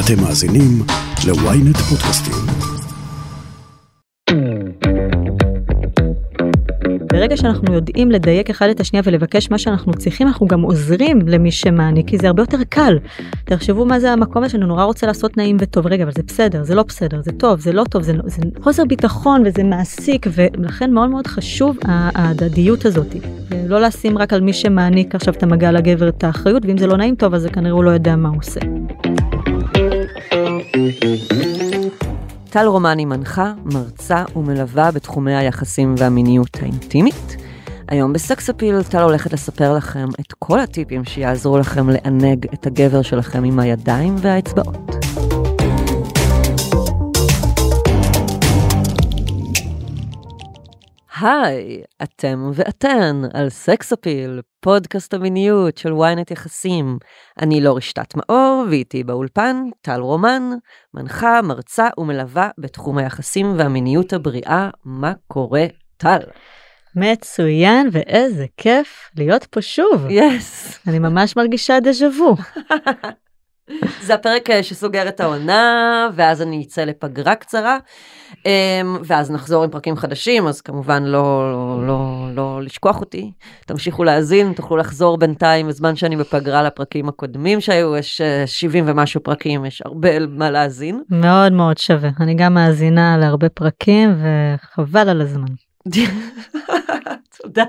אתם מאזינים ל-ynet פודקאסטים. ברגע שאנחנו יודעים לדייק אחד את השנייה ולבקש מה שאנחנו צריכים, אנחנו גם עוזרים למי שמעניק, כי זה הרבה יותר קל. תחשבו מה זה המקום הזה שאני נורא רוצה לעשות נעים וטוב. רגע, אבל זה בסדר, זה לא בסדר, זה טוב, זה לא טוב, זה, זה חוסר ביטחון וזה מעסיק, ולכן מאוד מאוד חשוב ההדדיות הזאת. ולא לשים רק על מי שמעניק עכשיו את המגע לגבר את האחריות, ואם זה לא נעים טוב, אז כנראה הוא לא יודע מה הוא עושה. טל רומני מנחה, מרצה ומלווה בתחומי היחסים והמיניות האינטימית. היום בסקס אפיל טל הולכת לספר לכם את כל הטיפים שיעזרו לכם לענג את הגבר שלכם עם הידיים והאצבעות. היי, אתם ואתן על סקס אפיל, פודקאסט המיניות של ynet יחסים. אני לא רשתת מאור, ואיתי באולפן טל רומן, מנחה, מרצה ומלווה בתחום היחסים והמיניות הבריאה. מה קורה, טל? מצוין, ואיזה כיף להיות פה שוב. יס. Yes. אני ממש מרגישה דז'ה וו. זה הפרק אה, שסוגר את העונה, ואז אני אצא לפגרה קצרה, אמ, ואז נחזור עם פרקים חדשים, אז כמובן לא, לא, לא, לא לשכוח אותי. תמשיכו להאזין, תוכלו לחזור בינתיים בזמן שאני בפגרה לפרקים הקודמים שהיו, יש 70 אה, ומשהו פרקים, יש הרבה מה להאזין. מאוד מאוד שווה. אני גם מאזינה להרבה פרקים, וחבל על הזמן. תודה.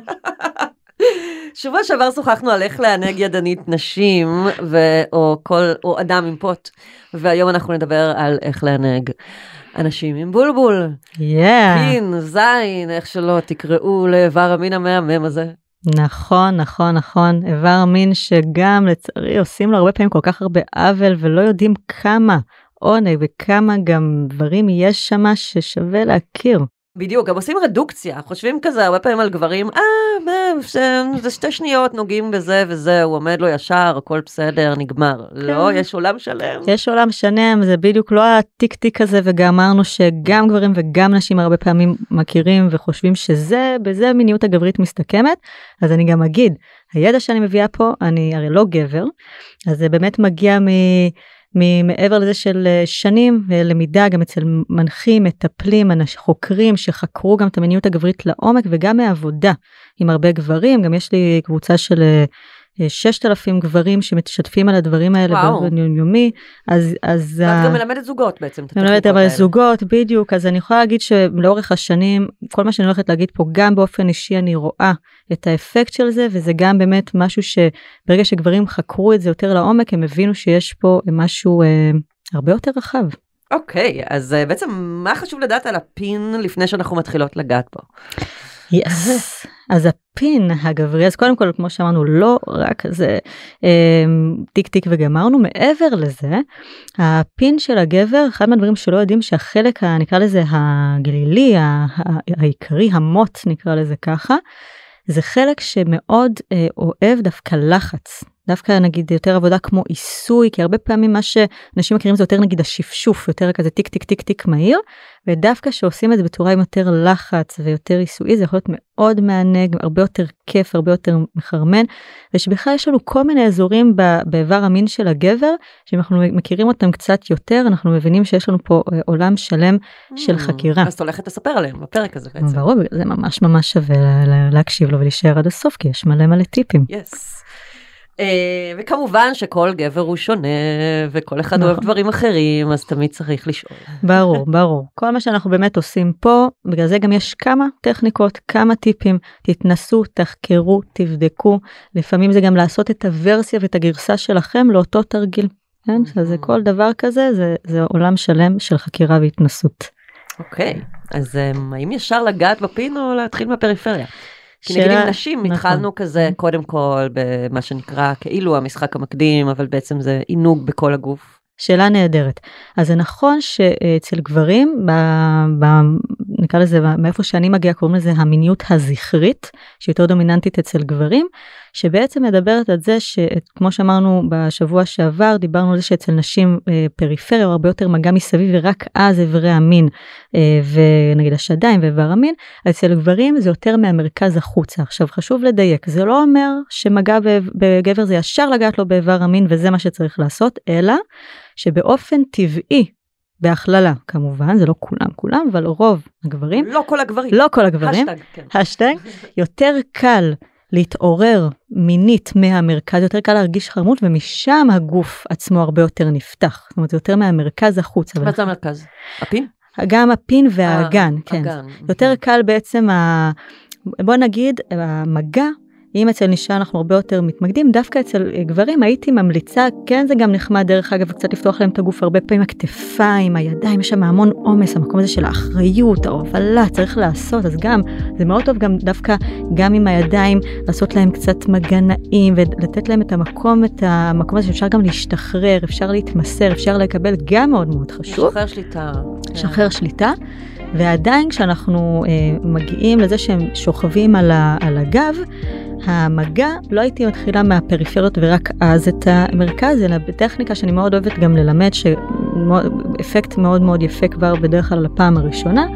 שבוע שעבר שוחחנו על איך לענג ידנית נשים, ו... או, כל... או אדם עם פוט, והיום אנחנו נדבר על איך לענג אנשים עם בולבול. Yeah. פין, זין, איך שלא תקראו לאיבר המין המהמם הזה. נכון, נכון, נכון. איבר המין שגם לצערי עושים לו הרבה פעמים כל כך הרבה עוול ולא יודעים כמה עונג וכמה גם דברים יש שם ששווה להכיר. בדיוק, גם עושים רדוקציה, חושבים כזה הרבה פעמים על גברים, אה, זה, זה שתי שניות נוגעים בזה וזה, הוא עומד לו ישר, הכל בסדר, נגמר. כן. לא, יש עולם שלם. יש עולם שלם, זה בדיוק לא הטיק טיק הזה, וגם אמרנו שגם גברים וגם נשים הרבה פעמים מכירים וחושבים שזה, בזה המיניות הגברית מסתכמת, אז אני גם אגיד, הידע שאני מביאה פה, אני הרי לא גבר, אז זה באמת מגיע מ... מעבר לזה של אה, שנים למידה גם אצל מנחים, מטפלים, חוקרים שחקרו גם את המיניות הגברית לעומק וגם מעבודה עם הרבה גברים, גם יש לי קבוצה של אה, 6,000 גברים שמשתפים על הדברים האלה באופן יומיומי, אז... אז ואת גם מלמדת זוגות בעצם, את הטכניקות האלה. מלמדת זוגות, בדיוק, אז אני יכולה להגיד שלאורך השנים, כל מה שאני הולכת להגיד פה, גם באופן אישי אני רואה את האפקט של זה, וזה גם באמת משהו שברגע שגברים חקרו את זה יותר לעומק, הם הבינו שיש פה משהו אה, הרבה יותר רחב. אוקיי, okay, אז אה, בעצם מה חשוב לדעת על הפין לפני שאנחנו מתחילות לגעת בו? Yes. Yes. אז הפין הגברי, אז קודם כל, כמו שאמרנו, לא רק זה אה, טיק טיק וגמרנו, מעבר לזה, הפין של הגבר, אחד מהדברים שלא יודעים שהחלק, נקרא לזה הגלילי, העיקרי, המוט נקרא לזה ככה, זה חלק שמאוד אה, אוהב דווקא לחץ. דווקא נגיד יותר עבודה כמו עיסוי, כי הרבה פעמים מה שאנשים מכירים זה יותר נגיד השפשוף, יותר כזה טיק טיק טיק טיק מהיר, ודווקא שעושים את זה בצורה עם יותר לחץ ויותר עיסוי, זה יכול להיות מאוד מענג, הרבה יותר כיף, הרבה יותר מחרמן, ושבכלל יש לנו כל מיני אזורים באיבר המין של הגבר, שאם אנחנו מכירים אותם קצת יותר, אנחנו מבינים שיש לנו פה אה, עולם שלם של mm, חקירה. אז את הולכת לספר עליהם בפרק הזה בעצם. ברור, זה ממש ממש שווה להקשיב לו ולהישאר עד הסוף, כי יש מלא מלא טיפים. Yes. אה, וכמובן שכל גבר הוא שונה וכל אחד אוהב נכון. דברים אחרים אז תמיד צריך לשאול. ברור ברור כל מה שאנחנו באמת עושים פה בגלל זה גם יש כמה טכניקות כמה טיפים תתנסו תחקרו תבדקו לפעמים זה גם לעשות את הוורסיה ואת הגרסה שלכם לאותו תרגיל. כן? אז mm-hmm. כל דבר כזה זה, זה עולם שלם של חקירה והתנסות. אוקיי אז um, האם ישר לגעת בפין או להתחיל מהפריפריה? כי נגיד עם נשים נכון. התחלנו כזה קודם כל במה שנקרא כאילו המשחק המקדים אבל בעצם זה עינוג בכל הגוף. שאלה נהדרת. אז זה נכון שאצל גברים, ב, ב, נקרא לזה, מאיפה שאני מגיעה קוראים לזה המיניות הזכרית, שהיא יותר דומיננטית אצל גברים, שבעצם מדברת על זה שכמו שאמרנו בשבוע שעבר, דיברנו על זה שאצל נשים אה, פריפריה הוא הרבה יותר מגע מסביב ורק אז איברי המין אה, ונגיד השדיים ואיבר המין, אצל גברים זה יותר מהמרכז החוצה. עכשיו חשוב לדייק, זה לא אומר שמגע בגבר זה ישר לגעת לו באיבר המין וזה מה שצריך לעשות, אלא שבאופן טבעי, בהכללה כמובן, זה לא כולם כולם, אבל רוב הגברים, לא כל הגברים. לא כל הגברים, השטג, כן. השטג, יותר קל להתעורר מינית מהמרכז, יותר קל להרגיש חרמות, ומשם הגוף עצמו הרבה יותר נפתח. זאת אומרת, זה יותר מהמרכז החוצה. מה זה המרכז? הפין? גם הפין והאגן, אה, כן. אגן. יותר קל בעצם, ה... בוא נגיד, המגע, אם אצל אישה אנחנו הרבה יותר מתמקדים, דווקא אצל גברים הייתי ממליצה, כן זה גם נחמד דרך אגב קצת לפתוח להם את הגוף הרבה פעמים הכתפיים, הידיים, יש שם המון עומס, המקום הזה של האחריות, ההובלה, צריך לעשות, אז גם, זה מאוד טוב גם דווקא גם עם הידיים, לעשות להם קצת מגע נעים ולתת להם את המקום, את המקום הזה שאפשר גם להשתחרר, אפשר להתמסר, אפשר לקבל, גם מאוד מאוד חשוב. לשחרר שליטה. לשחרר שליטה. ועדיין כשאנחנו אה, מגיעים לזה שהם שוכבים על, ה, על הגב, המגע לא הייתי מתחילה מהפריפריות ורק אז את המרכז, אלא בטכניקה שאני מאוד אוהבת גם ללמד, שאפקט מאוד מאוד יפה כבר בדרך כלל לפעם הראשונה.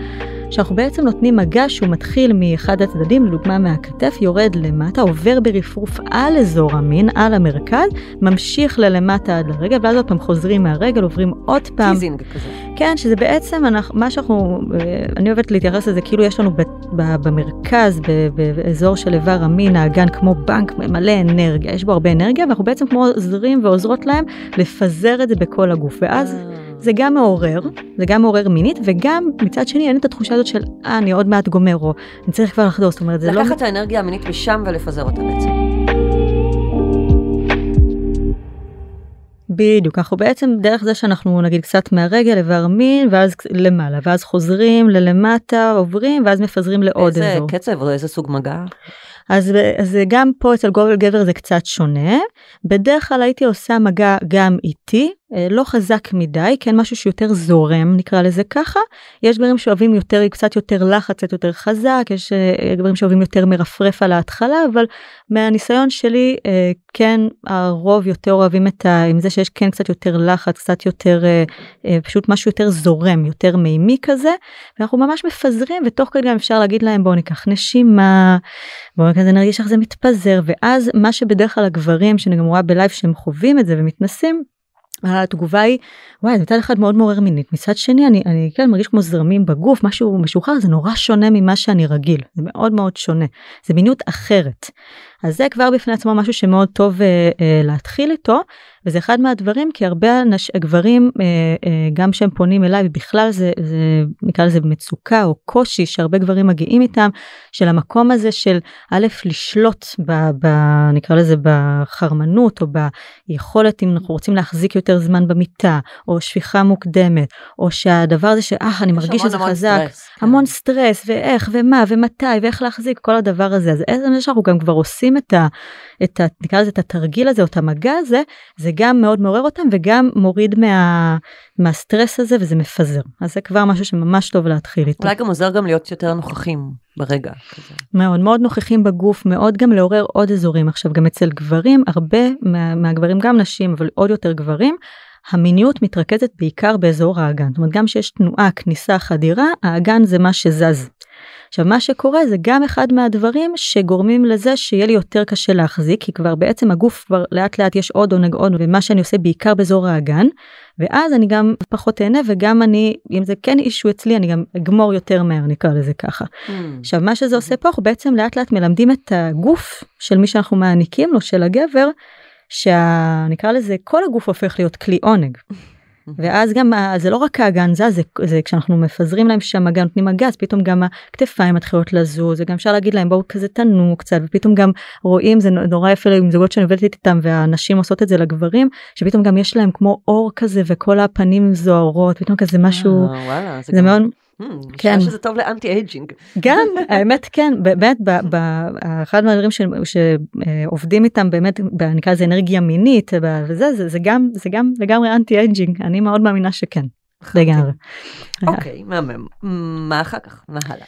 שאנחנו בעצם נותנים מגע שהוא מתחיל מאחד הצדדים, לדוגמה מהכתף, יורד למטה, עובר ברפרוף על אזור המין, על המרכז, ממשיך ללמטה עד לרגל, ואז עוד פעם חוזרים מהרגל, עוברים עוד פעם. teasing כזה. כן, שזה בעצם אנחנו, מה שאנחנו, אה, אני אוהבת להתייחס לזה כאילו יש לנו ב, ב, במרכז, ב, באזור של איבר המין, האגן כמו בנק מלא אנרגיה, יש בו הרבה אנרגיה, ואנחנו בעצם כמו עוזרים ועוזרות להם לפזר את זה בכל הגוף, ואז... זה גם מעורר, זה גם מעורר מינית, וגם מצד שני אין את התחושה הזאת של, אה, אני עוד מעט גומר, או אני צריך כבר לחדור, זאת אומרת, זה לא... לקחת את האנרגיה המינית משם ולפזר אותה בעצם. בדיוק, אנחנו בעצם דרך זה שאנחנו נגיד קצת מהרגל איבר מין, ואז למעלה, ואז חוזרים ללמטה, עוברים, ואז מפזרים לעוד איזה אזור. קצב או איזה סוג מגע? אז, אז גם פה אצל גובל גבר זה קצת שונה. בדרך כלל הייתי עושה מגע גם איתי, לא חזק מדי, כן משהו שיותר זורם נקרא לזה ככה. יש גברים שאוהבים יותר, קצת יותר לחץ, קצת יותר חזק, יש אה, גברים שאוהבים יותר מרפרף על ההתחלה, אבל מהניסיון שלי אה, כן הרוב יותר אוהבים את ה... עם זה שיש כן קצת יותר לחץ, קצת יותר, פשוט משהו יותר זורם, יותר מימי כזה, ואנחנו ממש מפזרים ותוך כדי גם אפשר להגיד להם בואו ניקח נשימה, בואו כזה נרגיש איך זה מתפזר, ואז מה שבדרך כלל הגברים שאני גם רואה בלייב שהם חווים את זה ומתנסים, התגובה היא? וואי מצד אחד מאוד מעורר מינית. מצד שני אני אני כן מרגיש כמו זרמים בגוף משהו משוחרר זה נורא שונה ממה שאני רגיל. זה מאוד מאוד שונה. זה מיניות אחרת. אז זה כבר בפני עצמו משהו שמאוד טוב אה, אה, להתחיל איתו וזה אחד מהדברים כי הרבה אנש, גברים אה, אה, גם שהם פונים אליי ובכלל זה, זה נקרא לזה מצוקה או קושי שהרבה גברים מגיעים איתם של המקום הזה של א' לשלוט ב, ב, נקרא לזה בחרמנות או ביכולת אם אנחנו רוצים להחזיק יותר זמן במיטה או שפיכה מוקדמת או שהדבר הזה שאה, אה, אני מרגיש שזה חזק סטרס, כן. המון סטרס ואיך ומה ומתי ואיך להחזיק כל הדבר הזה אז איזה שאנחנו גם כבר עושים את ה... את ה נקרא לזה את התרגיל הזה או את המגע הזה זה גם מאוד מעורר אותם וגם מוריד מה, מהסטרס הזה וזה מפזר אז זה כבר משהו שממש טוב להתחיל איתו. אולי גם עוזר גם להיות יותר נוכחים ברגע. כזה. מאוד מאוד נוכחים בגוף מאוד גם לעורר עוד אזורים עכשיו גם אצל גברים הרבה מה, מהגברים גם נשים אבל עוד יותר גברים. המיניות מתרכזת בעיקר באזור האגן, זאת אומרת גם שיש תנועה, כניסה, חדירה, האגן זה מה שזז. עכשיו מה שקורה זה גם אחד מהדברים שגורמים לזה שיהיה לי יותר קשה להחזיק כי כבר בעצם הגוף כבר לאט לאט יש עוד עונג עוד ומה שאני עושה בעיקר באזור האגן ואז אני גם פחות אהנה וגם אני אם זה כן אישו אצלי אני גם אגמור יותר מהר נקרא לזה ככה. Hmm. עכשיו מה שזה עושה פה אנחנו בעצם לאט לאט מלמדים את הגוף של מי שאנחנו מעניקים לו של הגבר שנקרא לזה כל הגוף הופך להיות כלי עונג. ואז גם זה לא רק האגן זז זה, זה כשאנחנו מפזרים להם שם מגע נותנים מגע אז פתאום גם הכתפיים מתחילות לזוז וגם אפשר להגיד להם בואו כזה תנו קצת ופתאום גם רואים זה נורא יפה עם זוגות שאני עובדת איתם והנשים עושות את זה לגברים שפתאום גם יש להם כמו אור כזה וכל הפנים זוהרות פתאום כזה משהו אה, וואלה, זה גם- מאוד כן. נשמע שזה טוב ל anti-aging. גם האמת כן באמת אחד מהדברים שעובדים איתם באמת נקרא לזה אנרגיה מינית וזה זה, זה גם זה גם לגמרי anti-aging אני מאוד מאמינה שכן לגמרי. אוקיי, מהמם. מה אחר כך? מה הלאה?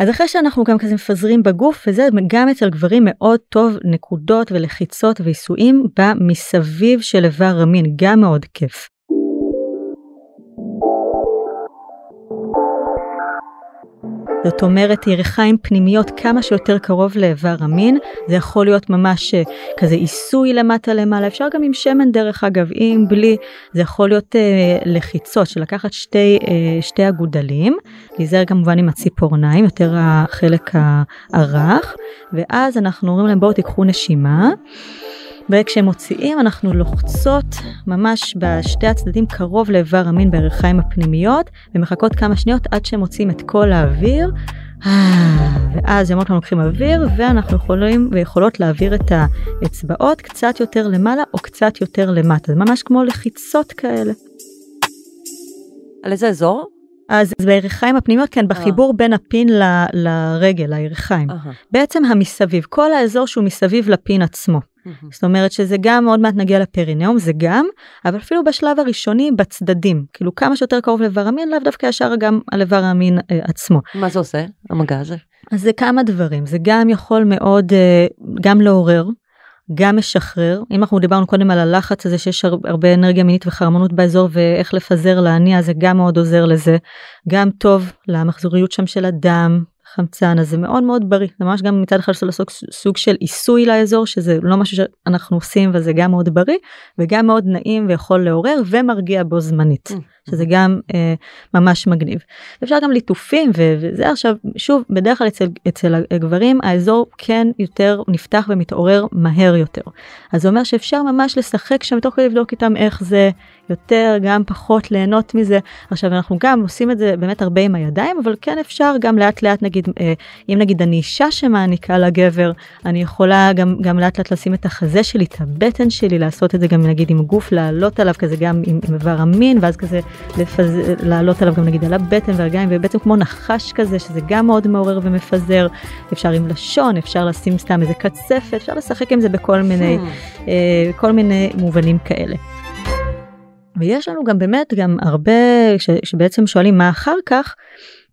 אז אחרי שאנחנו גם כזה מפזרים בגוף וזה גם אצל גברים מאוד טוב נקודות ולחיצות ועיסויים במסביב של איבר המין גם מאוד כיף. זאת אומרת ירכיים פנימיות כמה שיותר קרוב לאיבר המין, זה יכול להיות ממש אה, כזה עיסוי למטה למעלה, אפשר גם עם שמן דרך אגב, עם בלי, זה יכול להיות אה, לחיצות של לקחת שתי, אה, שתי אגודלים, להיזהר כמובן עם הציפורניים, יותר החלק הרך, ואז אנחנו אומרים להם בואו תיקחו נשימה. וכשהם מוציאים אנחנו לוחצות ממש בשתי הצדדים קרוב לאיבר המין בירכיים הפנימיות ומחכות כמה שניות עד שהם מוציאים את כל האוויר. ואז ימות אנחנו לוקחים אוויר ואנחנו יכולים ויכולות להעביר את האצבעות קצת יותר למעלה או קצת יותר למטה זה ממש כמו לחיצות כאלה. על איזה אזור? אז זה בירכיים הפנימיות, כן, בחיבור בין הפין ל, לרגל, לירכיים. בעצם המסביב, כל האזור שהוא מסביב לפין עצמו. זאת אומרת שזה גם עוד מעט נגיע לפרינאום זה גם אבל אפילו בשלב הראשוני בצדדים. כאילו כמה שיותר קרוב לאיבר המין לאו דווקא ישר גם על איבר המין אה, עצמו. מה זה עושה המגע הזה? אז זה כמה דברים. זה גם יכול מאוד אה, גם לעורר גם משחרר. אם אנחנו דיברנו קודם על הלחץ הזה שיש הרבה אנרגיה מינית וחרמנות באזור ואיך לפזר להניע זה גם מאוד עוזר לזה. גם טוב למחזוריות שם של הדם חמצן אז זה מאוד מאוד בריא זה ממש גם מצד אחד לעשות סוג של עיסוי לאזור שזה לא משהו שאנחנו עושים וזה גם מאוד בריא וגם מאוד נעים ויכול לעורר ומרגיע בו זמנית. Mm. שזה גם אה, ממש מגניב. אפשר גם ליטופים וזה עכשיו שוב בדרך כלל אצל, אצל הגברים האזור כן יותר נפתח ומתעורר מהר יותר. אז זה אומר שאפשר ממש לשחק שם תוך כדי לבדוק איתם איך זה יותר גם פחות ליהנות מזה. עכשיו אנחנו גם עושים את זה באמת הרבה עם הידיים אבל כן אפשר גם לאט לאט נגיד אה, אם נגיד אני אישה שמעניקה לגבר אני יכולה גם גם לאט לאט לשים את החזה שלי את הבטן שלי לעשות את זה גם נגיד עם גוף לעלות עליו כזה גם עם איבר המין ואז כזה לפז... לעלות עליו גם נגיד על הבטן והרגליים ובעצם כמו נחש כזה שזה גם מאוד מעורר ומפזר אפשר עם לשון אפשר לשים סתם איזה קצפת אפשר לשחק עם זה בכל מיני hmm. אה, כל מיני מובנים כאלה. ויש לנו גם באמת גם הרבה ש, שבעצם שואלים מה אחר כך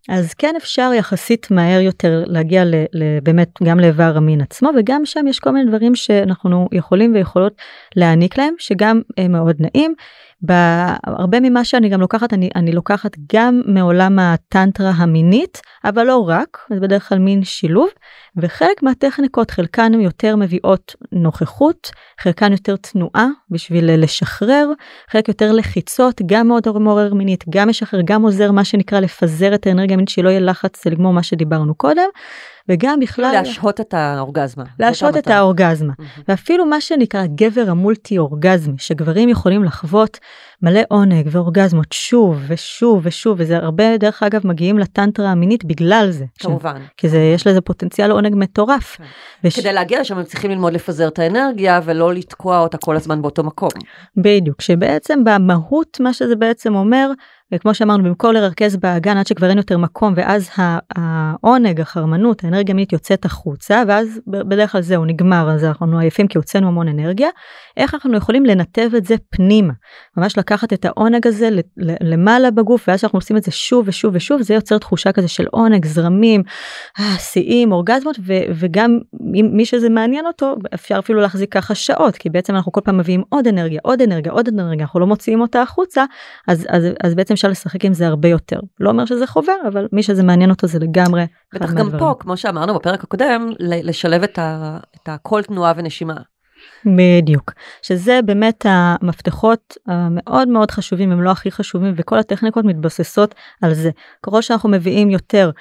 אז כן אפשר יחסית מהר יותר להגיע ל, ל, באמת גם לאיבר המין עצמו וגם שם יש כל מיני דברים שאנחנו יכולים ויכולות להעניק להם שגם מאוד נעים. בהרבה ממה שאני גם לוקחת אני, אני לוקחת גם מעולם הטנטרה המינית אבל לא רק זה בדרך כלל מין שילוב וחלק מהטכניקות חלקן יותר מביאות נוכחות חלקן יותר תנועה בשביל לשחרר חלק יותר לחיצות גם מאוד מעורר מינית גם משחרר גם עוזר מה שנקרא לפזר את האנרגיה המינית שלא יהיה לחץ לגמור מה שדיברנו קודם וגם בכלל להשהות את האורגזמה. להשהות את האורגזמה. mm-hmm. ואפילו מה שנקרא גבר המולטי אורגזמי שגברים יכולים לחוות מלא עונג ואורגזמות שוב ושוב ושוב וזה הרבה דרך אגב מגיעים לטנטרה המינית בגלל זה כמובן ש... כי זה יש לזה פוטנציאל עונג מטורף. כן. וש... כדי להגיע לשם הם צריכים ללמוד לפזר את האנרגיה ולא לתקוע אותה כל הזמן באותו מקום. בדיוק שבעצם במהות מה שזה בעצם אומר וכמו שאמרנו במקום לרכז באגן עד שכבר אין יותר מקום ואז העונג החרמנות האנרגיה המינית יוצאת החוצה ואז בדרך כלל זהו נגמר אז אנחנו עייפים כי הוצאנו המון אנרגיה. איך אנחנו יכולים לנתב את זה פנימה? ממש לקחת את העונג הזה למעלה בגוף ואז אנחנו עושים את זה שוב ושוב ושוב זה יוצר תחושה כזה של עונג זרמים אה, שיאים אורגזמות וגם אם מי שזה מעניין אותו אפשר אפילו להחזיק ככה שעות כי בעצם אנחנו כל פעם מביאים עוד אנרגיה עוד אנרגיה עוד אנרגיה אנחנו לא מוציאים אותה החוצה אז אז אז בעצם אפשר לשחק עם זה הרבה יותר לא אומר שזה חובר אבל מי שזה מעניין אותו זה לגמרי. בטח גם פה כמו שאמרנו בפרק הקודם לשלב את, ה, את הכל תנועה ונשימה. בדיוק שזה באמת המפתחות המאוד מאוד חשובים הם לא הכי חשובים וכל הטכניקות מתבססות על זה ככל שאנחנו מביאים יותר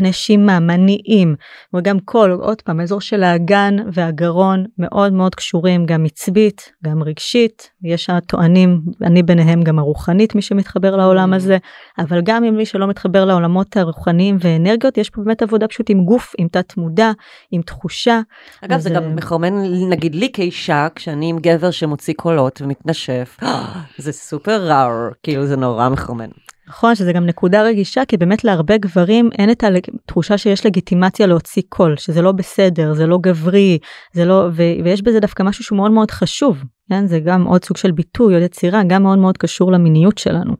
נשימה, מניעים, וגם קול, עוד פעם, אזור של האגן והגרון מאוד מאוד קשורים גם עצבית, גם רגשית, יש הטוענים, אני ביניהם גם הרוחנית, מי שמתחבר לעולם mm. הזה, אבל גם עם מי שלא מתחבר לעולמות הרוחניים ואנרגיות, יש פה באמת עבודה פשוט עם גוף, עם תת מודע, עם תחושה. אגב, זה גם מחרמן, נגיד לי כאישה, כשאני עם גבר שמוציא קולות ומתנשף, זה סופר רר, כאילו זה נורא מחרמן. נכון שזה גם נקודה רגישה כי באמת להרבה גברים אין את התחושה שיש לגיטימציה להוציא קול שזה לא בסדר זה לא גברי זה לא ו, ויש בזה דווקא משהו שהוא מאוד מאוד חשוב כן זה גם עוד סוג של ביטוי עוד יצירה גם מאוד מאוד קשור למיניות שלנו.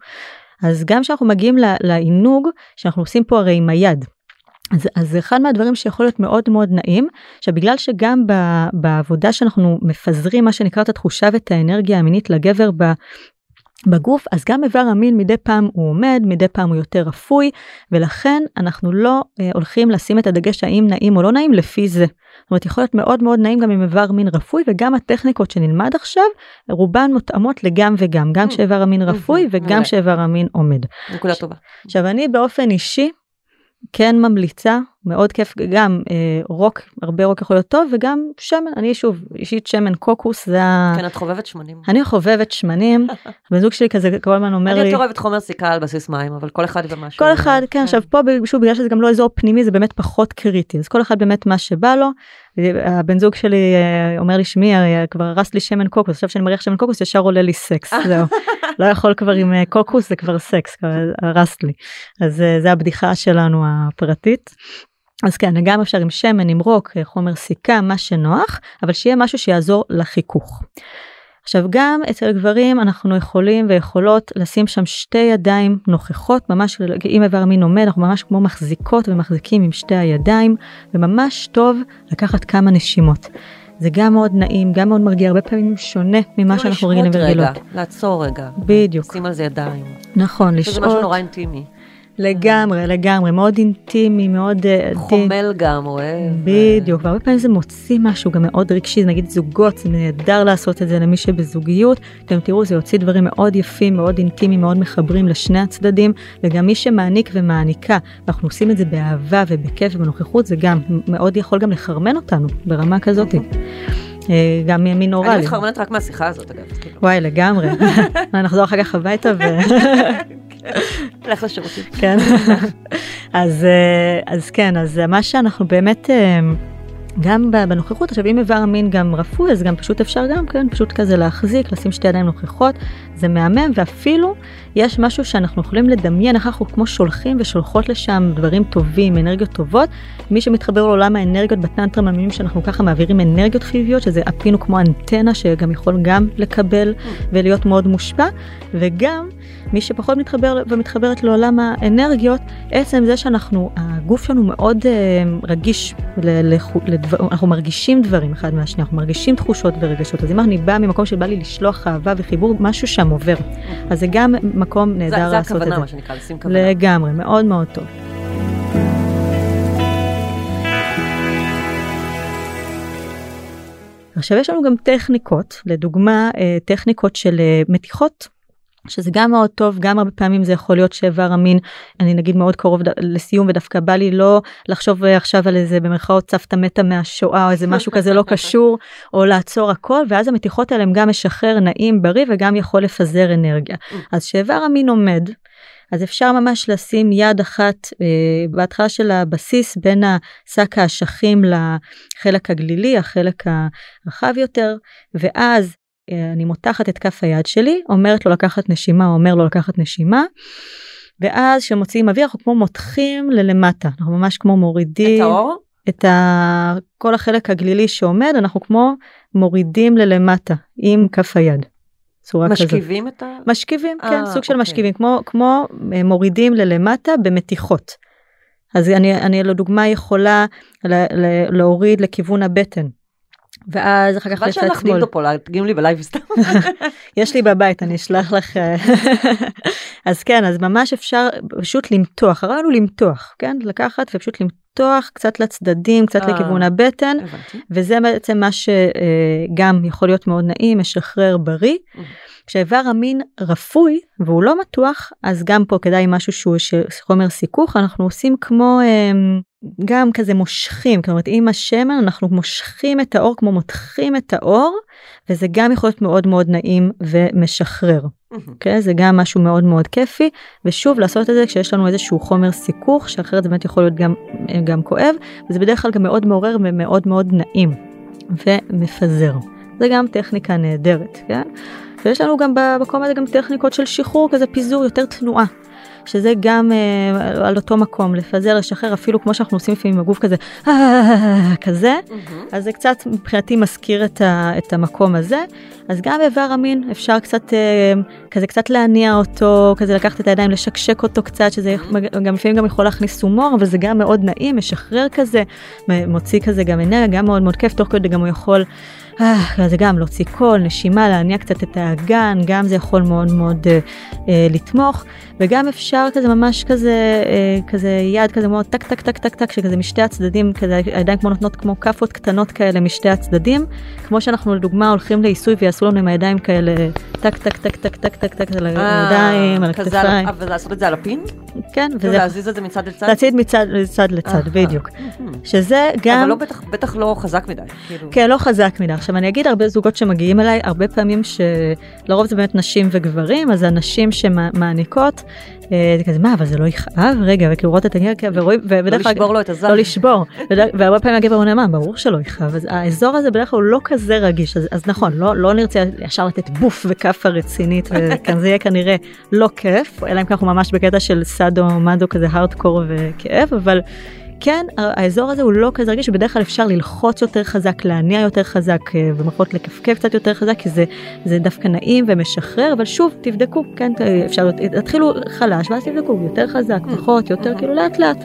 אז גם כשאנחנו מגיעים לעינוג שאנחנו עושים פה הרי עם היד. אז, אז אחד מהדברים שיכול להיות מאוד מאוד נעים שבגלל שגם ב, בעבודה שאנחנו מפזרים מה שנקרא את התחושה ואת האנרגיה המינית לגבר בגוף, אז גם איבר המין מדי פעם הוא עומד, מדי פעם הוא יותר אפוי, ולכן אנחנו לא אה, הולכים לשים את הדגש האם נעים או לא נעים לפי זה. זאת אומרת, יכול להיות מאוד מאוד נעים גם עם איבר מין רפוי, וגם הטכניקות שנלמד עכשיו, רובן מותאמות לגם וגם, גם Mm. כשאיבר המין Mm, רפוי וגם. כשאיבר המין עומד. נקודה טובה. עכשיו, אני באופן אישי, כן ממליצה, מאוד כיף, גם אה, רוק, הרבה רוק יכול להיות טוב, וגם שמן, אני שוב, אישית שמן קוקוס, זה ה... כן, את חובבת שמנים. אני חובבת שמנים, הבן זוג שלי כזה כל הזמן אומר אני לי, יותר אוהבת חומר סיכה על בסיס מים, אבל כל אחד ומשהו. כל אחד, כן, עכשיו פה שוב בגלל שזה גם לא אזור פנימי זה באמת פחות קריטי, אז כל אחד באמת מה שבא לו. הבן זוג שלי אה, אומר לי שאני אה, כבר הרס לי שמן קוקוס, עכשיו שאני מריח שמן קוקוס ישר עולה לי סקס, זהו, לא יכול כבר עם אה, קוקוס זה כבר סקס, כבר הרס לי. אז זה הבדיחה שלנו הפרטית. אז כן, גם אפשר עם שמן, עם רוק, חומר סיכה, מה שנוח, אבל שיהיה משהו שיעזור לחיכוך. עכשיו גם אצל גברים אנחנו יכולים ויכולות לשים שם שתי ידיים נוכחות ממש אם איבר המין עומד אנחנו ממש כמו מחזיקות ומחזיקים עם שתי הידיים וממש טוב לקחת כמה נשימות. זה גם מאוד נעים גם מאוד מרגיע הרבה פעמים שונה ממה שאנחנו רגילים ורגילות. רגע, לעצור רגע. בדיוק. שים על זה ידיים. נכון זה משהו נורא אינטימי. לגמרי לגמרי מאוד אינטימי מאוד אה, עדין. חומל גם, אוהב. בדיוק, והרבה פעמים זה מוציא משהו גם מאוד רגשי, נגיד זוגות, זה נהדר לעשות את זה למי שבזוגיות, אתם תראו זה יוציא דברים מאוד יפים, מאוד אינטימיים, מאוד מחברים לשני הצדדים, וגם מי שמעניק ומעניקה, אנחנו עושים את זה באהבה ובכיף ובנוכחות, זה גם מאוד יכול גם לחרמן אותנו ברמה כזאת. אה, גם מימין אני אוראלי. מתחרמנת רק מהשיחה הזאת, אגב. כאילו. וואי לגמרי, נחזור אחר כך הביתה ו... לך לשירותים. כן. אז, אה, אז כן, אז מה שאנחנו באמת, אה, גם בנוכחות, עכשיו אם איבר המין גם רפוי, אז גם פשוט אפשר גם, כן, פשוט כזה להחזיק, לשים שתי ידיים נוכחות, זה מהמם, ואפילו יש משהו שאנחנו יכולים לדמיין, איך אנחנו כמו שולחים ושולחות לשם דברים טובים, אנרגיות טובות. מי שמתחבר לעולם האנרגיות בטנטרה מאמינים שאנחנו ככה מעבירים אנרגיות חיוביות, שזה אפין הוא כמו אנטנה שגם יכול גם לקבל ולהיות מאוד מושפע, וגם מי שפחות מתחבר ומתחברת לעולם האנרגיות, עצם זה שאנחנו, הגוף שלנו מאוד אה, רגיש, ל, לחו- לדבר, אנחנו מרגישים דברים אחד מהשני, אנחנו מרגישים תחושות ורגשות, אז אם אני באה ממקום שבא לי לשלוח אהבה וחיבור, משהו שם עובר. אז זה גם מקום זה נהדר זה לעשות את הכוונה, זה. מה שנקרא, לשים כוונה. לגמרי, מאוד מאוד טוב. עכשיו יש לנו גם טכניקות, לדוגמה אה, טכניקות של אה, מתיחות. שזה גם מאוד טוב, גם הרבה פעמים זה יכול להיות שאיבר המין, אני נגיד מאוד קרוב ד- לסיום ודווקא בא לי לא לחשוב אה, עכשיו על איזה במרכאות סבתא מתה מהשואה או איזה משהו כזה לא קשור, או לעצור הכל, ואז המתיחות האלה הם גם משחרר נעים, בריא וגם יכול לפזר אנרגיה. אז שאיבר המין עומד, אז אפשר ממש לשים יד אחת אה, בהתחלה של הבסיס בין השק האשכים לחלק הגלילי, החלק הרחב יותר, ואז אני מותחת את כף היד שלי, אומרת לו לקחת נשימה, או אומר לו לקחת נשימה, ואז כשמוציאים אוויר אנחנו כמו מותחים ללמטה, אנחנו ממש כמו מורידים את האור? את ה... כל החלק הגלילי שעומד, אנחנו כמו מורידים ללמטה עם כף היד. צורה כזאת. משכיבים את ה... משכיבים, אה, כן, סוג של אוקיי. משכיבים, כמו, כמו אה, מורידים ללמטה במתיחות. אז אני, אני לדוגמה יכולה ל, ל, להוריד לכיוון הבטן. ואז אחר כך חבל לצד לך שמאל. דילדו פה, להדגים לי בלייב סתם. יש לי בבית, אני אשלח לך. אז כן, אז ממש אפשר פשוט למתוח, הרעיון הוא למתוח, כן? לקחת ופשוט למתוח קצת לצדדים, קצת אה. לכיוון הבטן, הבנתי. וזה בעצם מה שגם יכול להיות מאוד נעים, משחרר בריא. Mm. כשאיבר המין רפוי והוא לא מתוח, אז גם פה כדאי משהו שהוא חומר סיכוך, אנחנו עושים כמו אמ, גם כזה מושכים, כלומר עם השמן אנחנו מושכים את האור כמו מותחים את האור, וזה גם יכול להיות מאוד מאוד נעים ומשחרר. אוקיי? זה גם משהו מאוד מאוד כיפי, ושוב לעשות את זה כשיש לנו איזשהו חומר סיכוך, שאחרת זה באמת יכול להיות גם, גם כואב, וזה בדרך כלל גם מאוד מעורר ומאוד מאוד נעים ומפזר. זה גם טכניקה נהדרת, כן? ויש לנו גם במקום הזה גם טכניקות של שחרור, כזה פיזור, יותר תנועה. שזה גם אה, על אותו מקום, לפזר, לשחרר, אפילו כמו שאנחנו עושים לפעמים עם הגוף כזה, "אה", כזה, אז זה קצת מבחינתי מזכיר את, ה, את המקום הזה. אז גם באיבר המין אפשר קצת, אה, כזה קצת להניע אותו, כזה לקחת את הידיים, לשקשק אותו קצת, שזה גם לפעמים גם יכול להכניס הומור, אבל זה גם מאוד נעים, משחרר כזה, מוציא כזה גם אנרגיה, גם מאוד מאוד כיף, תוך כדי גם הוא יכול אה, זה גם להוציא קול, נשימה, להניע קצת את האגן, גם זה יכול מאוד מאוד אה, אה, לתמוך, וגם אפשר כזה ממש כזה, אה, כזה יד כזה מאוד טק טק טק טק טק, שכזה משתי הצדדים, כזה הידיים כמו נותנות כמו כאפות קטנות כאלה משתי הצדדים, כמו שאנחנו לדוגמה הולכים לעיסוי ויעשו לנו עם הידיים כאלה טק טק טק טק טק טק טק על הידיים, על הכתפיים. ולעשות את זה על הפין? כן, וזה... להזיז את זה מצד לצד? להזיז מצד לצד, בדיוק. שזה גם... אבל לא בטח, בטח לא חזק מדי. כאילו. כן, לא חזק מדי. עכשיו אני אגיד הרבה זוגות שמגיעים אליי, הרבה פעמים שלרוב זה באמת נשים וגברים, אז הנשים שמעניקות, אה, זה כזה מה אבל זה לא יכאב? רגע וכאילו רואות את הגבר ורואים ובדרך כלל לא לשבור לו את הזה לא לשבור. והרבה פעמים הגבר עונה מה ברור שלא יכאב. אז האזור הזה בדרך כלל לא כזה רגיש. אז, אז נכון לא לא נרצה ישר לתת בוף וכאפה רצינית וכאן זה יהיה כנראה לא כיף אלא אם אנחנו ממש בקטע של סאדו מדו כזה הארדקור וכאב אבל. כן, האזור הזה הוא לא כזה רגיש, בדרך כלל אפשר ללחוץ יותר חזק, להניע יותר חזק, אה, במחוז לכפכף קצת יותר חזק, כי זה, זה דווקא נעים ומשחרר, אבל שוב, תבדקו, כן, אפשר, תתחילו חלש, ואז תבדקו, יותר חזק, mm. פחות, יותר, כאילו לאט לאט.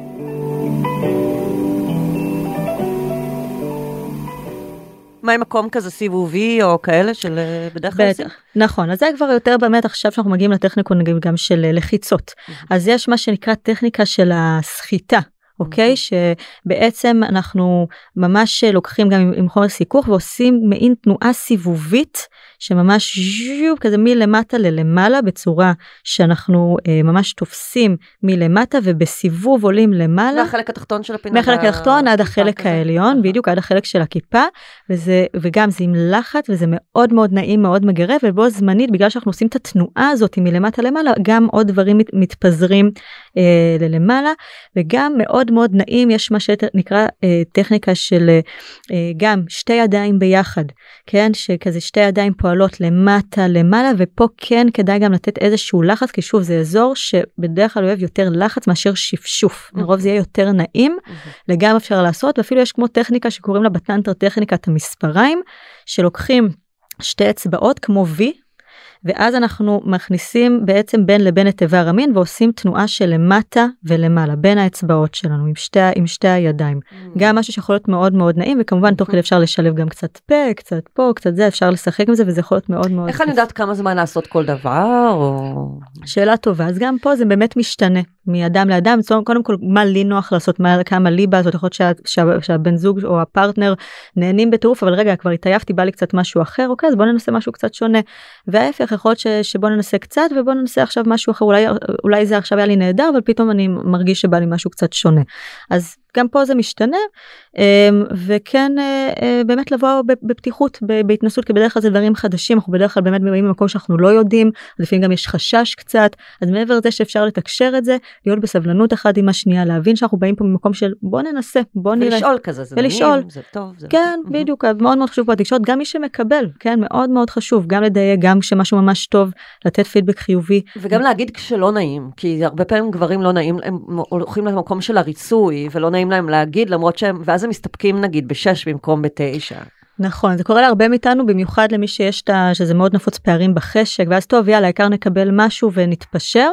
מה עם מקום כזה סיבובי או כאלה של אה, בדרך כלל? בטח, נכון, אז זה כבר יותר באמת עכשיו שאנחנו מגיעים לטכניקון גם של אה, לחיצות. אז יש מה שנקרא טכניקה של הסחיטה. אוקיי? שבעצם אנחנו ממש לוקחים גם עם, חומר סיכוך ועושים מעין תנועה סיבובית שממש ז'יו כזה מלמטה ללמעלה בצורה שאנחנו אה, ממש תופסים מלמטה ובסיבוב עולים למעלה. מהחלק התחתון של הפינה. מהחלק התחתון עד החלק כזה. העליון, נכון. בדיוק עד החלק של הכיפה, וזה, וגם זה עם לחץ וזה מאוד מאוד נעים, מאוד מגרה, ובו זמנית, בגלל שאנחנו עושים את התנועה הזאת מלמטה למעלה, גם עוד דברים מת, מתפזרים אה, ללמעלה, וגם מאוד מאוד נעים, יש מה שנקרא אה, טכניקה של אה, גם שתי ידיים ביחד, כן, שכזה שתי ידיים פה פועלות למטה למעלה ופה כן כדאי גם לתת איזשהו לחץ כי שוב זה אזור שבדרך כלל אוהב יותר לחץ מאשר שפשוף. לרוב זה יהיה יותר נעים לגמרי אפשר לעשות ואפילו יש כמו טכניקה שקוראים לה בטנטר טכניקת המספריים שלוקחים שתי אצבעות כמו V ואז אנחנו מכניסים בעצם בין לבין את איבר המין ועושים תנועה של למטה ולמעלה בין האצבעות שלנו עם שתי, עם שתי הידיים. Mm. גם משהו שיכול להיות מאוד מאוד נעים וכמובן תוך כדי אפשר לשלב גם קצת פה, קצת פה, קצת זה, אפשר לשחק עם זה וזה יכול להיות מאוד מאוד... איך אני יודעת כמה זמן לעשות כל דבר או... שאלה טובה, אז גם פה זה באמת משתנה מאדם לאדם, קודם כל מה לי נוח לעשות, מה, כמה לי בא, זאת יכול להיות שה, שה, שהבן זוג או הפרטנר נהנים בטירוף, אבל רגע כבר התעייפתי, בא לי קצת משהו אחר, אוקיי, אז בוא ננסה משהו קצת שונה. וההפך, יכול להיות שבוא ננסה קצת ובוא ננסה עכשיו משהו אחר אולי אולי זה עכשיו היה לי נהדר אבל פתאום אני מרגיש שבא לי משהו קצת שונה. אז גם פה זה משתנה אמ, וכן אה, אה, באמת לבוא בפתיחות בהתנסות כי בדרך כלל זה דברים חדשים אנחנו בדרך כלל באמת באים ממקום שאנחנו לא יודעים לפעמים גם יש חשש קצת אז מעבר לזה שאפשר לתקשר את זה להיות בסבלנות אחד עם השנייה להבין שאנחנו באים פה ממקום של בוא ננסה בוא נראה. ולשאול כזה זה ולשאול. נעים, זה טוב זה כן בדיוק מאוד מאוד חשוב בתקשורת גם מי שמקבל כן מאוד מאוד חשוב גם לדייק גם כשמשהו ממש טוב לתת פידבק חיובי וגם להגיד כשלא נעים כי הרבה פעמים גברים לא נעים הם הולכים למקום של הריצוי ולא נעים להם להגיד למרות שהם ואז הם מסתפקים נגיד בשש במקום בתשע. נכון זה קורה להרבה מאיתנו במיוחד למי שיש את ה... שזה מאוד נפוץ פערים בחשק ואז טוב יאללה העיקר נקבל משהו ונתפשר.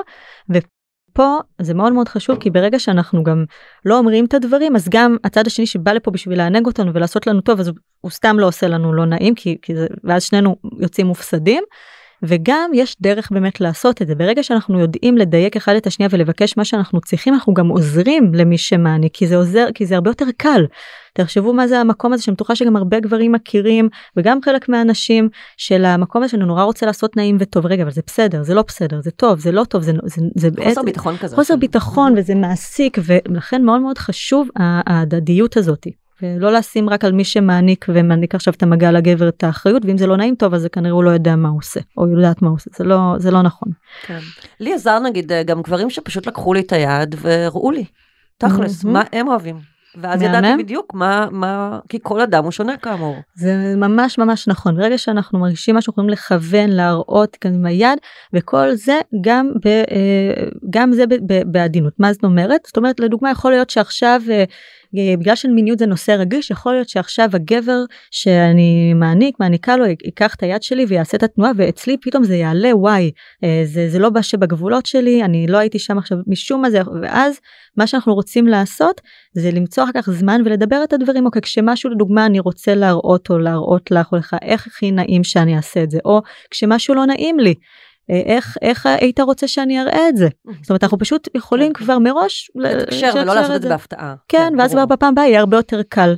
ופה זה מאוד מאוד חשוב כי ברגע שאנחנו גם לא אומרים את הדברים אז גם הצד השני שבא לפה בשביל לענג אותנו ולעשות לנו טוב אז הוא סתם לא עושה לנו לא נעים כי, כי זה, ואז שנינו יוצאים מופסדים. וגם יש דרך באמת לעשות את זה ברגע שאנחנו יודעים לדייק אחד את השנייה ולבקש מה שאנחנו צריכים אנחנו גם עוזרים למי שמעניק כי זה עוזר כי זה הרבה יותר קל. תחשבו מה זה המקום הזה שאני בטוחה שגם הרבה גברים מכירים וגם חלק מהאנשים של המקום הזה שאני נורא רוצה לעשות נעים וטוב רגע אבל זה בסדר זה לא בסדר זה טוב זה לא טוב זה זה זה חוסר ביטחון כזה חוסר ביטחון וזה מעסיק ולכן מאוד מאוד חשוב ההדדיות הזאתי. ולא לשים רק על מי שמעניק ומעניק עכשיו את המגע לגבר את האחריות ואם זה לא נעים טוב אז זה כנראה הוא לא יודע מה הוא עושה או יודעת מה הוא עושה זה לא זה לא נכון. כן. לי עזר נגיד גם גברים שפשוט לקחו לי את היד והראו לי תכלס מה הם אוהבים. ואז מהמם. ידעתי בדיוק מה מה כי כל אדם הוא שונה כאמור. זה ממש ממש נכון ברגע שאנחנו מרגישים משהו יכולים לכוון להראות כאן עם היד וכל זה גם ב, אה, גם זה בעדינות מה זאת אומרת זאת אומרת לדוגמה יכול להיות שעכשיו. אה, בגלל שמיניות זה נושא רגיש, יכול להיות שעכשיו הגבר שאני מעניק, מעניקה לו, ייקח את היד שלי ויעשה את התנועה, ואצלי פתאום זה יעלה וואי, אה, זה, זה לא בא שבגבולות שלי, אני לא הייתי שם עכשיו משום מה זה, ואז מה שאנחנו רוצים לעשות זה למצוא אחר כך זמן ולדבר את הדברים, אוקיי, כשמשהו לדוגמה אני רוצה להראות או להראות לך או לך איך הכי נעים שאני אעשה את זה, או כשמשהו לא נעים לי. איך איך היית רוצה שאני אראה את זה זאת אומרת אנחנו פשוט יכולים כן. כבר מראש לתקשר ולא לעשות את זה בהפתעה. כן ואז ברור. בפעם הבאה יהיה הרבה יותר קל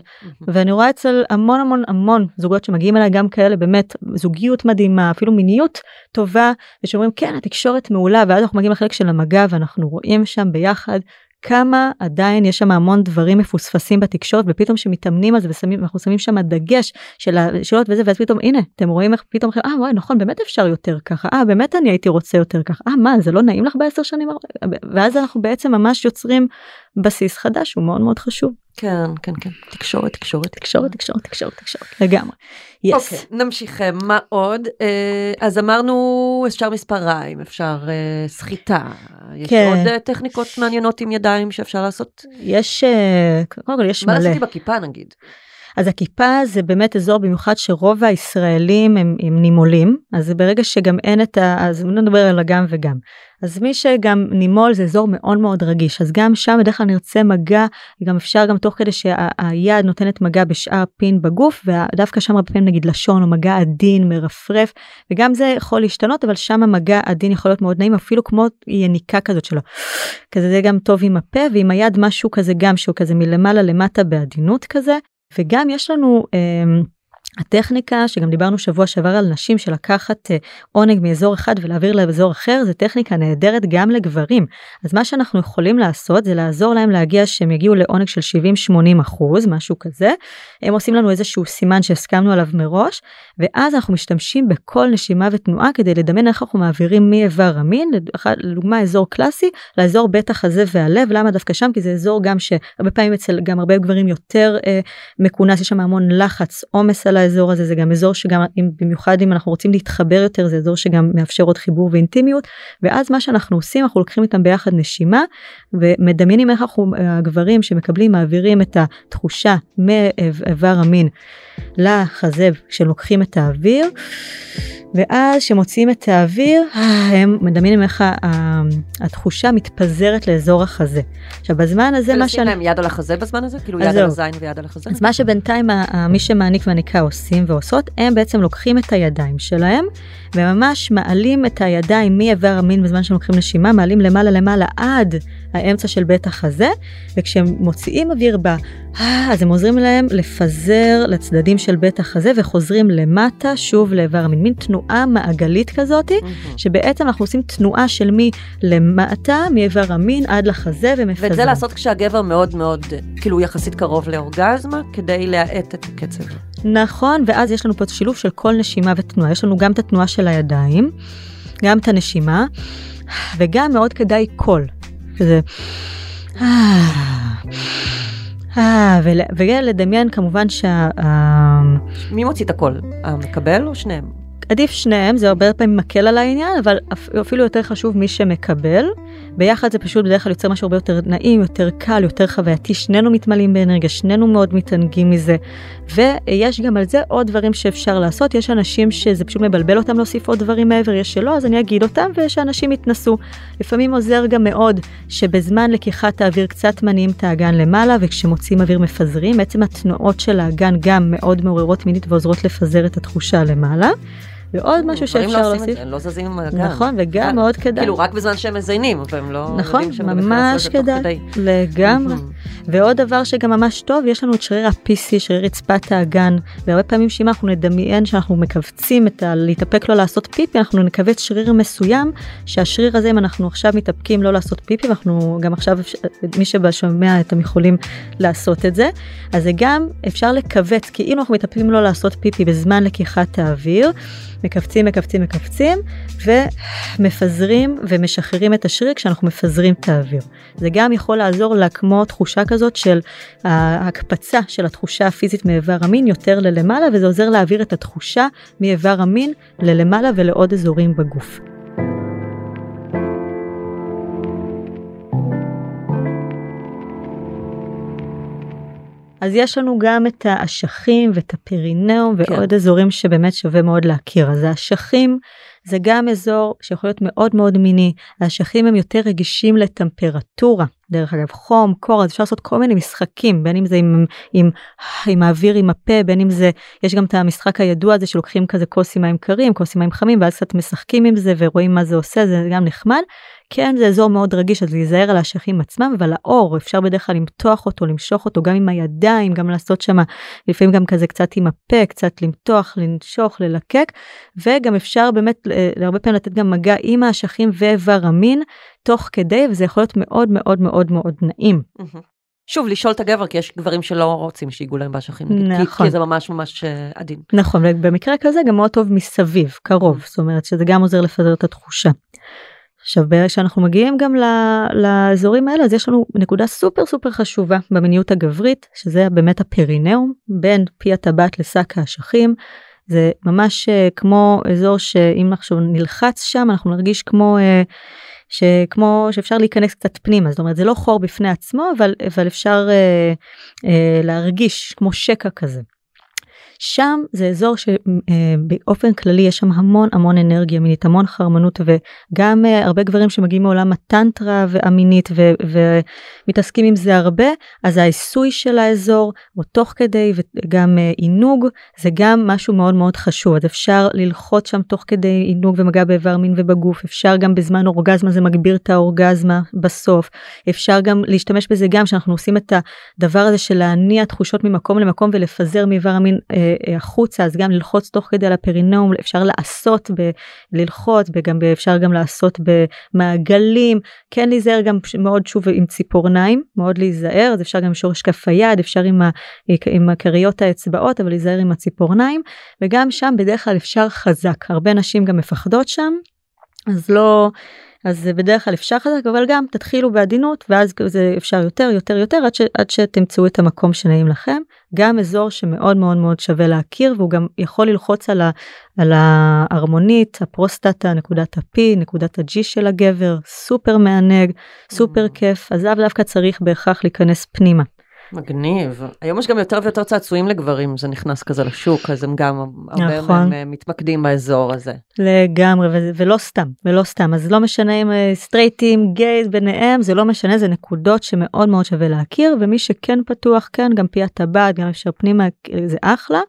ואני רואה אצל המון המון המון זוגות שמגיעים אליי גם כאלה באמת זוגיות מדהימה אפילו מיניות טובה ושאומרים כן התקשורת מעולה ואז אנחנו מגיעים לחלק של המגע ואנחנו רואים שם ביחד כמה עדיין יש שם המון דברים מפוספסים בתקשורת ופתאום שמתאמנים על זה ושמים אנחנו שמים שם דגש של השאלות וזה ואז פתאום הנה אתם רואים איך פתאום אה וואי נכון באמת אפשר יותר ככה אה באמת אני הייתי רוצה יותר ככה אה מה זה לא נעים לך בעשר שנים ואז אנחנו בעצם ממש יוצרים בסיס חדש הוא מאוד מאוד חשוב. כן כן כן תקשורת תקשורת תקשורת תקשורת תקשורת תקשורת לגמרי. Yes. אוקיי, נמשיך מה עוד אה, אז אמרנו אפשר מספריים אפשר אה, סחיטה יש כן. עוד אה, טכניקות מעניינות עם ידיים שאפשר לעשות יש קודם כל יש מה מלא. מה עשיתי בכיפה נגיד. אז הכיפה זה באמת אזור במיוחד שרוב הישראלים הם, הם נימולים אז ברגע שגם אין את ה... אז נדבר על הגם וגם. אז מי שגם נימול זה אזור מאוד מאוד רגיש אז גם שם בדרך כלל נרצה מגע גם אפשר גם תוך כדי שהיד נותנת מגע בשאר פין בגוף ודווקא שם הרבה פעמים נגיד לשון או מגע עדין מרפרף וגם זה יכול להשתנות אבל שם המגע עדין יכול להיות מאוד נעים אפילו כמו יניקה כזאת שלו. כזה זה גם טוב עם הפה ועם היד משהו כזה גם שהוא כזה מלמעלה למטה בעדינות כזה וגם יש לנו אה, הטכניקה שגם דיברנו שבוע שעבר על נשים של לקחת אה, עונג מאזור אחד ולהעביר לאזור אחר זה טכניקה נהדרת גם לגברים. אז מה שאנחנו יכולים לעשות זה לעזור להם להגיע שהם יגיעו לעונג של 70-80 אחוז משהו כזה. הם עושים לנו איזשהו סימן שהסכמנו עליו מראש ואז אנחנו משתמשים בכל נשימה ותנועה כדי לדמיין איך אנחנו מעבירים מאיבר המין לדוגמה אזור קלאסי לאזור בית החזה והלב למה דווקא שם? כי זה אזור גם שהרבה פעמים אצל גם הרבה גברים יותר אה, מכונס יש שם המון לחץ עומס על האזור הזה זה גם אזור שגם אם במיוחד אם אנחנו רוצים להתחבר יותר זה אזור שגם מאפשר עוד חיבור ואינטימיות ואז מה שאנחנו עושים אנחנו לוקחים איתם ביחד נשימה ומדמיינים איך אנחנו הגברים שמקבלים מעבירים את התחושה מאיבר המין לחזה כשלוקחים את האוויר. ואז שמוציאים את האוויר הם מדמיינים איך התחושה מתפזרת לאזור החזה. עכשיו בזמן הזה מה שאני... לשים להם יד על החזה בזמן הזה? כאילו יד על הזין ויד על החזה? אז מה שבינתיים מי שמעניק והניקה עושים ועושות הם בעצם לוקחים את הידיים שלהם וממש מעלים את הידיים מאיבר המין בזמן שהם לוקחים נשימה מעלים למעלה למעלה עד האמצע של בית החזה וכשהם מוציאים אוויר בה אז הם עוזרים להם לפזר לצדדים של בית החזה וחוזרים למטה שוב לאיבר המין מין תנועה מעגלית כזאתי. שבעצם אנחנו עושים תנועה של מלמטה מאיבר המין עד לחזה ומפזר. ואת זה לעשות כשהגבר מאוד מאוד כאילו יחסית קרוב לאורגזמה כדי להאט את הקצב. נכון ואז יש לנו פה את השילוב של כל נשימה ותנועה יש לנו גם את התנועה של הידיים גם את הנשימה וגם מאוד כדאי קול. כזה. אה, ולדמיין כמובן שה... מי מוציא את הקול? המקבל או שניהם? עדיף שניהם, זה הרבה פעמים מקל על העניין, אבל אפילו יותר חשוב מי שמקבל. ביחד זה פשוט בדרך כלל יוצר משהו הרבה יותר נעים, יותר קל, יותר חווייתי, שנינו מתמלאים באנרגיה, שנינו מאוד מתענגים מזה. ויש גם על זה עוד דברים שאפשר לעשות, יש אנשים שזה פשוט מבלבל אותם להוסיף עוד דברים מעבר, יש שלא, אז אני אגיד אותם, ושאנשים יתנסו. לפעמים עוזר גם מאוד שבזמן לקיחת האוויר קצת מניעים את האגן למעלה, וכשמוצאים אוויר מפזרים, בעצם התנועות של האגן גם מאוד מעוררות מינית ועוזרות לפזר את התחושה למעלה. ועוד משהו שאפשר לא להוסיף. הם לא זזים עם הגן. נכון, וגם כן. מאוד כדאי. כאילו רק בזמן שהם מזיינים, והם לא נכון, ממש כדאי, לגמרי. ועוד דבר שגם ממש טוב, יש לנו את שריר ה-PC, שריר רצפת האגן, והרבה פעמים שאם אנחנו נדמיין שאנחנו מכווצים את ה... להתאפק לא לעשות פיפי, אנחנו נכווץ שריר מסוים, שהשריר הזה, אם אנחנו עכשיו מתאפקים לא לעשות פיפי, ואנחנו גם עכשיו, מי שבשומע אתם יכולים לעשות את זה, אז זה גם אפשר לכווץ, כי אם אנחנו מתאפקים לא לעשות פיפי בזמן לקיחת האוויר, מכווצים, מכווצים, מכווצים, ומפזרים ומשחררים את השריר כשאנחנו מפזרים את האוויר. זה גם יכול לעזור לה כמו תחושה כזאת של ההקפצה של התחושה הפיזית מאיבר המין יותר ללמעלה, וזה עוזר להעביר את התחושה מאיבר המין ללמעלה ולעוד אזורים בגוף. אז יש לנו גם את האשכים ואת הפרינאום כן. ועוד אזורים שבאמת שווה מאוד להכיר. אז האשכים זה גם אזור שיכול להיות מאוד מאוד מיני. האשכים הם יותר רגישים לטמפרטורה. דרך אגב, חום, קור, אז אפשר לעשות כל מיני משחקים, בין אם זה עם, עם, עם האוויר עם הפה, בין אם זה, יש גם את המשחק הידוע הזה שלוקחים כזה כוס עם מים קרים, כוס עם מים חמים, ואז קצת משחקים עם זה ורואים מה זה עושה, זה גם נחמד. כן, זה אזור מאוד רגיש, אז להיזהר על האשכים עצמם, אבל האור, אפשר בדרך כלל למתוח אותו, למשוך אותו, גם עם הידיים, גם לעשות שם, לפעמים גם כזה קצת עם הפה, קצת למתוח, לנשוך, ללקק, וגם אפשר באמת, אה, הרבה פעמים לתת גם מגע עם האשכים ואיבר המין, תוך כדי, וזה יכול להיות מאוד מאוד מאוד מאוד נעים. שוב, לשאול את הגבר, כי יש גברים שלא רוצים שיגעו להם באשכים, נגיד, כי- נכון. כי זה ממש ממש אה, עדין. נכון, ובמקרה כזה גם מאוד טוב מסביב, קרוב, זאת אומרת שזה גם עוזר לפזר את התחושה. עכשיו ברגע שאנחנו מגיעים גם לאזורים האלה אז יש לנו נקודה סופר סופר חשובה במיניות הגברית שזה באמת הפרינאום בין פי הטבעת לשק האשכים. זה ממש אה, כמו אזור שאם עכשיו נלחץ שם אנחנו נרגיש כמו אה, שכמו שאפשר להיכנס קצת פנימה זאת אומרת זה לא חור בפני עצמו אבל אבל אפשר אה, אה, להרגיש כמו שקע כזה. שם זה אזור שבאופן כללי יש שם המון המון אנרגיה מינית המון חרמנות וגם אה, הרבה גברים שמגיעים מעולם הטנטרה והמינית ו- ומתעסקים עם זה הרבה אז העיסוי של האזור או תוך כדי וגם אה, עינוג זה גם משהו מאוד מאוד חשוב. אז אפשר ללחוץ שם תוך כדי עינוג ומגע באיבר מין ובגוף אפשר גם בזמן אורגזמה זה מגביר את האורגזמה בסוף. אפשר גם להשתמש בזה גם שאנחנו עושים את הדבר הזה של להניע תחושות ממקום למקום ולפזר מאיבר המין אה, אה, החוצה אז גם ללחוץ תוך כדי על הפרינאום אפשר לעשות ב- ללחוץ וגם אפשר גם לעשות במעגלים. כן להיזהר גם מאוד שוב עם ציפורניים מאוד להיזהר אז אפשר גם שורש כף היד אפשר עם, ה, עם הכריות האצבעות אבל להיזהר עם הציפורניים. וגם שם בדרך כלל אפשר חזק. הרבה נשים גם מפחדות שם אז לא אז זה בדרך כלל אפשר חזק אבל גם תתחילו בעדינות ואז זה אפשר יותר יותר יותר עד, ש, עד שתמצאו את המקום שנעים לכם גם אזור שמאוד מאוד מאוד שווה להכיר והוא גם יכול ללחוץ על, ה, על ההרמונית הפרוסטטה נקודת ה-P נקודת ה-G של הגבר סופר מענג סופר כיף אז לאו דווקא צריך בהכרח להיכנס פנימה. מגניב. היום יש גם יותר ויותר צעצועים לגברים, זה נכנס כזה לשוק, אז הם גם, הרבה נכון. מהם אה, מתמקדים באזור הזה. לגמרי ו- ולא סתם ולא סתם אז לא משנה אם אה, סטרייטים גייז ביניהם זה לא משנה זה נקודות שמאוד מאוד שווה להכיר ומי שכן פתוח כן גם פי הטבעת גם אפשר פנימה זה אחלה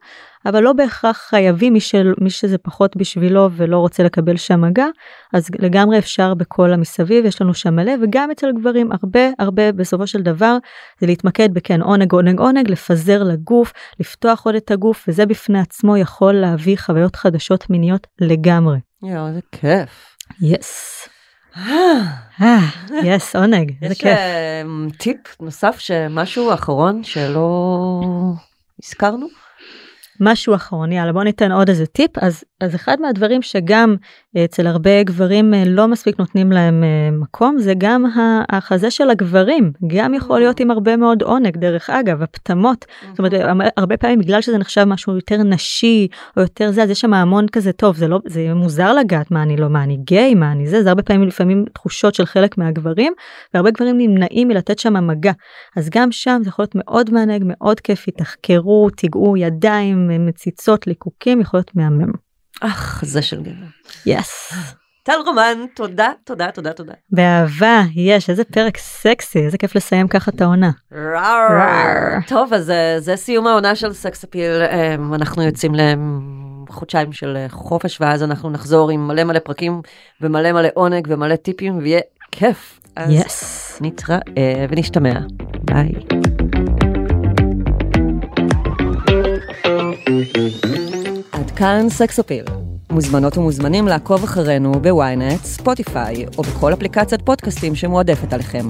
אבל לא בהכרח חייבים מי, של, מי שזה פחות בשבילו ולא רוצה לקבל שם מגע אז לגמרי אפשר בכל המסביב יש לנו שם מלא וגם אצל גברים הרבה הרבה בסופו של דבר זה להתמקד בכן עונג עונג עונג לפזר לגוף לפתוח עוד את הגוף וזה בפני עצמו יכול להביא חוויות חדשות מיניות לגמרי. יואו, איזה כיף. יס. אה, יס עונג איזה יש כיף. אה, טיפ נוסף, שמשהו אחרון שלא הזכרנו? משהו אחרון יאללה בוא ניתן עוד איזה טיפ אז אז אחד מהדברים שגם אה, אצל הרבה גברים אה, לא מספיק נותנים להם אה, מקום זה גם החזה של הגברים. גם יכול להיות עם הרבה מאוד עונג דרך אגב הפטמות. זאת אומרת המ- הרבה פעמים בגלל שזה נחשב משהו יותר נשי או יותר זה אז יש שם המון כזה טוב זה לא זה מוזר לגעת מה אני לא מה אני גיי מה אני זה. זה הרבה פעמים לפעמים תחושות של חלק מהגברים והרבה גברים נמנעים מלתת שם מגע. אז גם שם זה יכול להיות מאוד מענג מאוד כיפי תחקרו תיגעו ידיים מציצות ליקוקים יכול להיות מהמם. אך, זה של גבר. Yes. טל רומן, תודה, תודה, תודה, תודה. באהבה יש איזה פרק סקסי איזה כיף לסיים ככה את העונה. טוב, אז אה, זה סיום העונה של סקס אפיל, אמ, אנחנו יוצאים לחודשיים של אה, חופש, ואז אנחנו נחזור עם מלא מלא פרקים, ומלא מלא עונג, ומלא טיפים, ויהיה כיף. אז yes. נתראה ונשתמע. ביי. כאן סקס אפיל. מוזמנות ומוזמנים לעקוב אחרינו בוויינט, ספוטיפיי, או בכל אפליקציית פודקאסטים שמועדפת עליכם.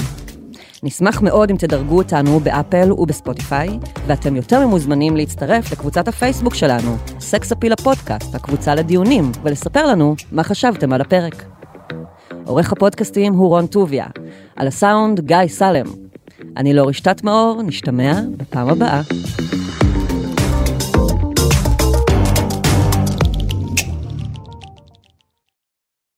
נשמח מאוד אם תדרגו אותנו באפל ובספוטיפיי, ואתם יותר ממוזמנים להצטרף לקבוצת הפייסבוק שלנו, סקס אפיל הפודקאסט, הקבוצה לדיונים, ולספר לנו מה חשבתם על הפרק. עורך הפודקאסטים הוא רון טוביה, על הסאונד גיא סלם. אני לאור רשתת מאור, נשתמע בפעם הבאה.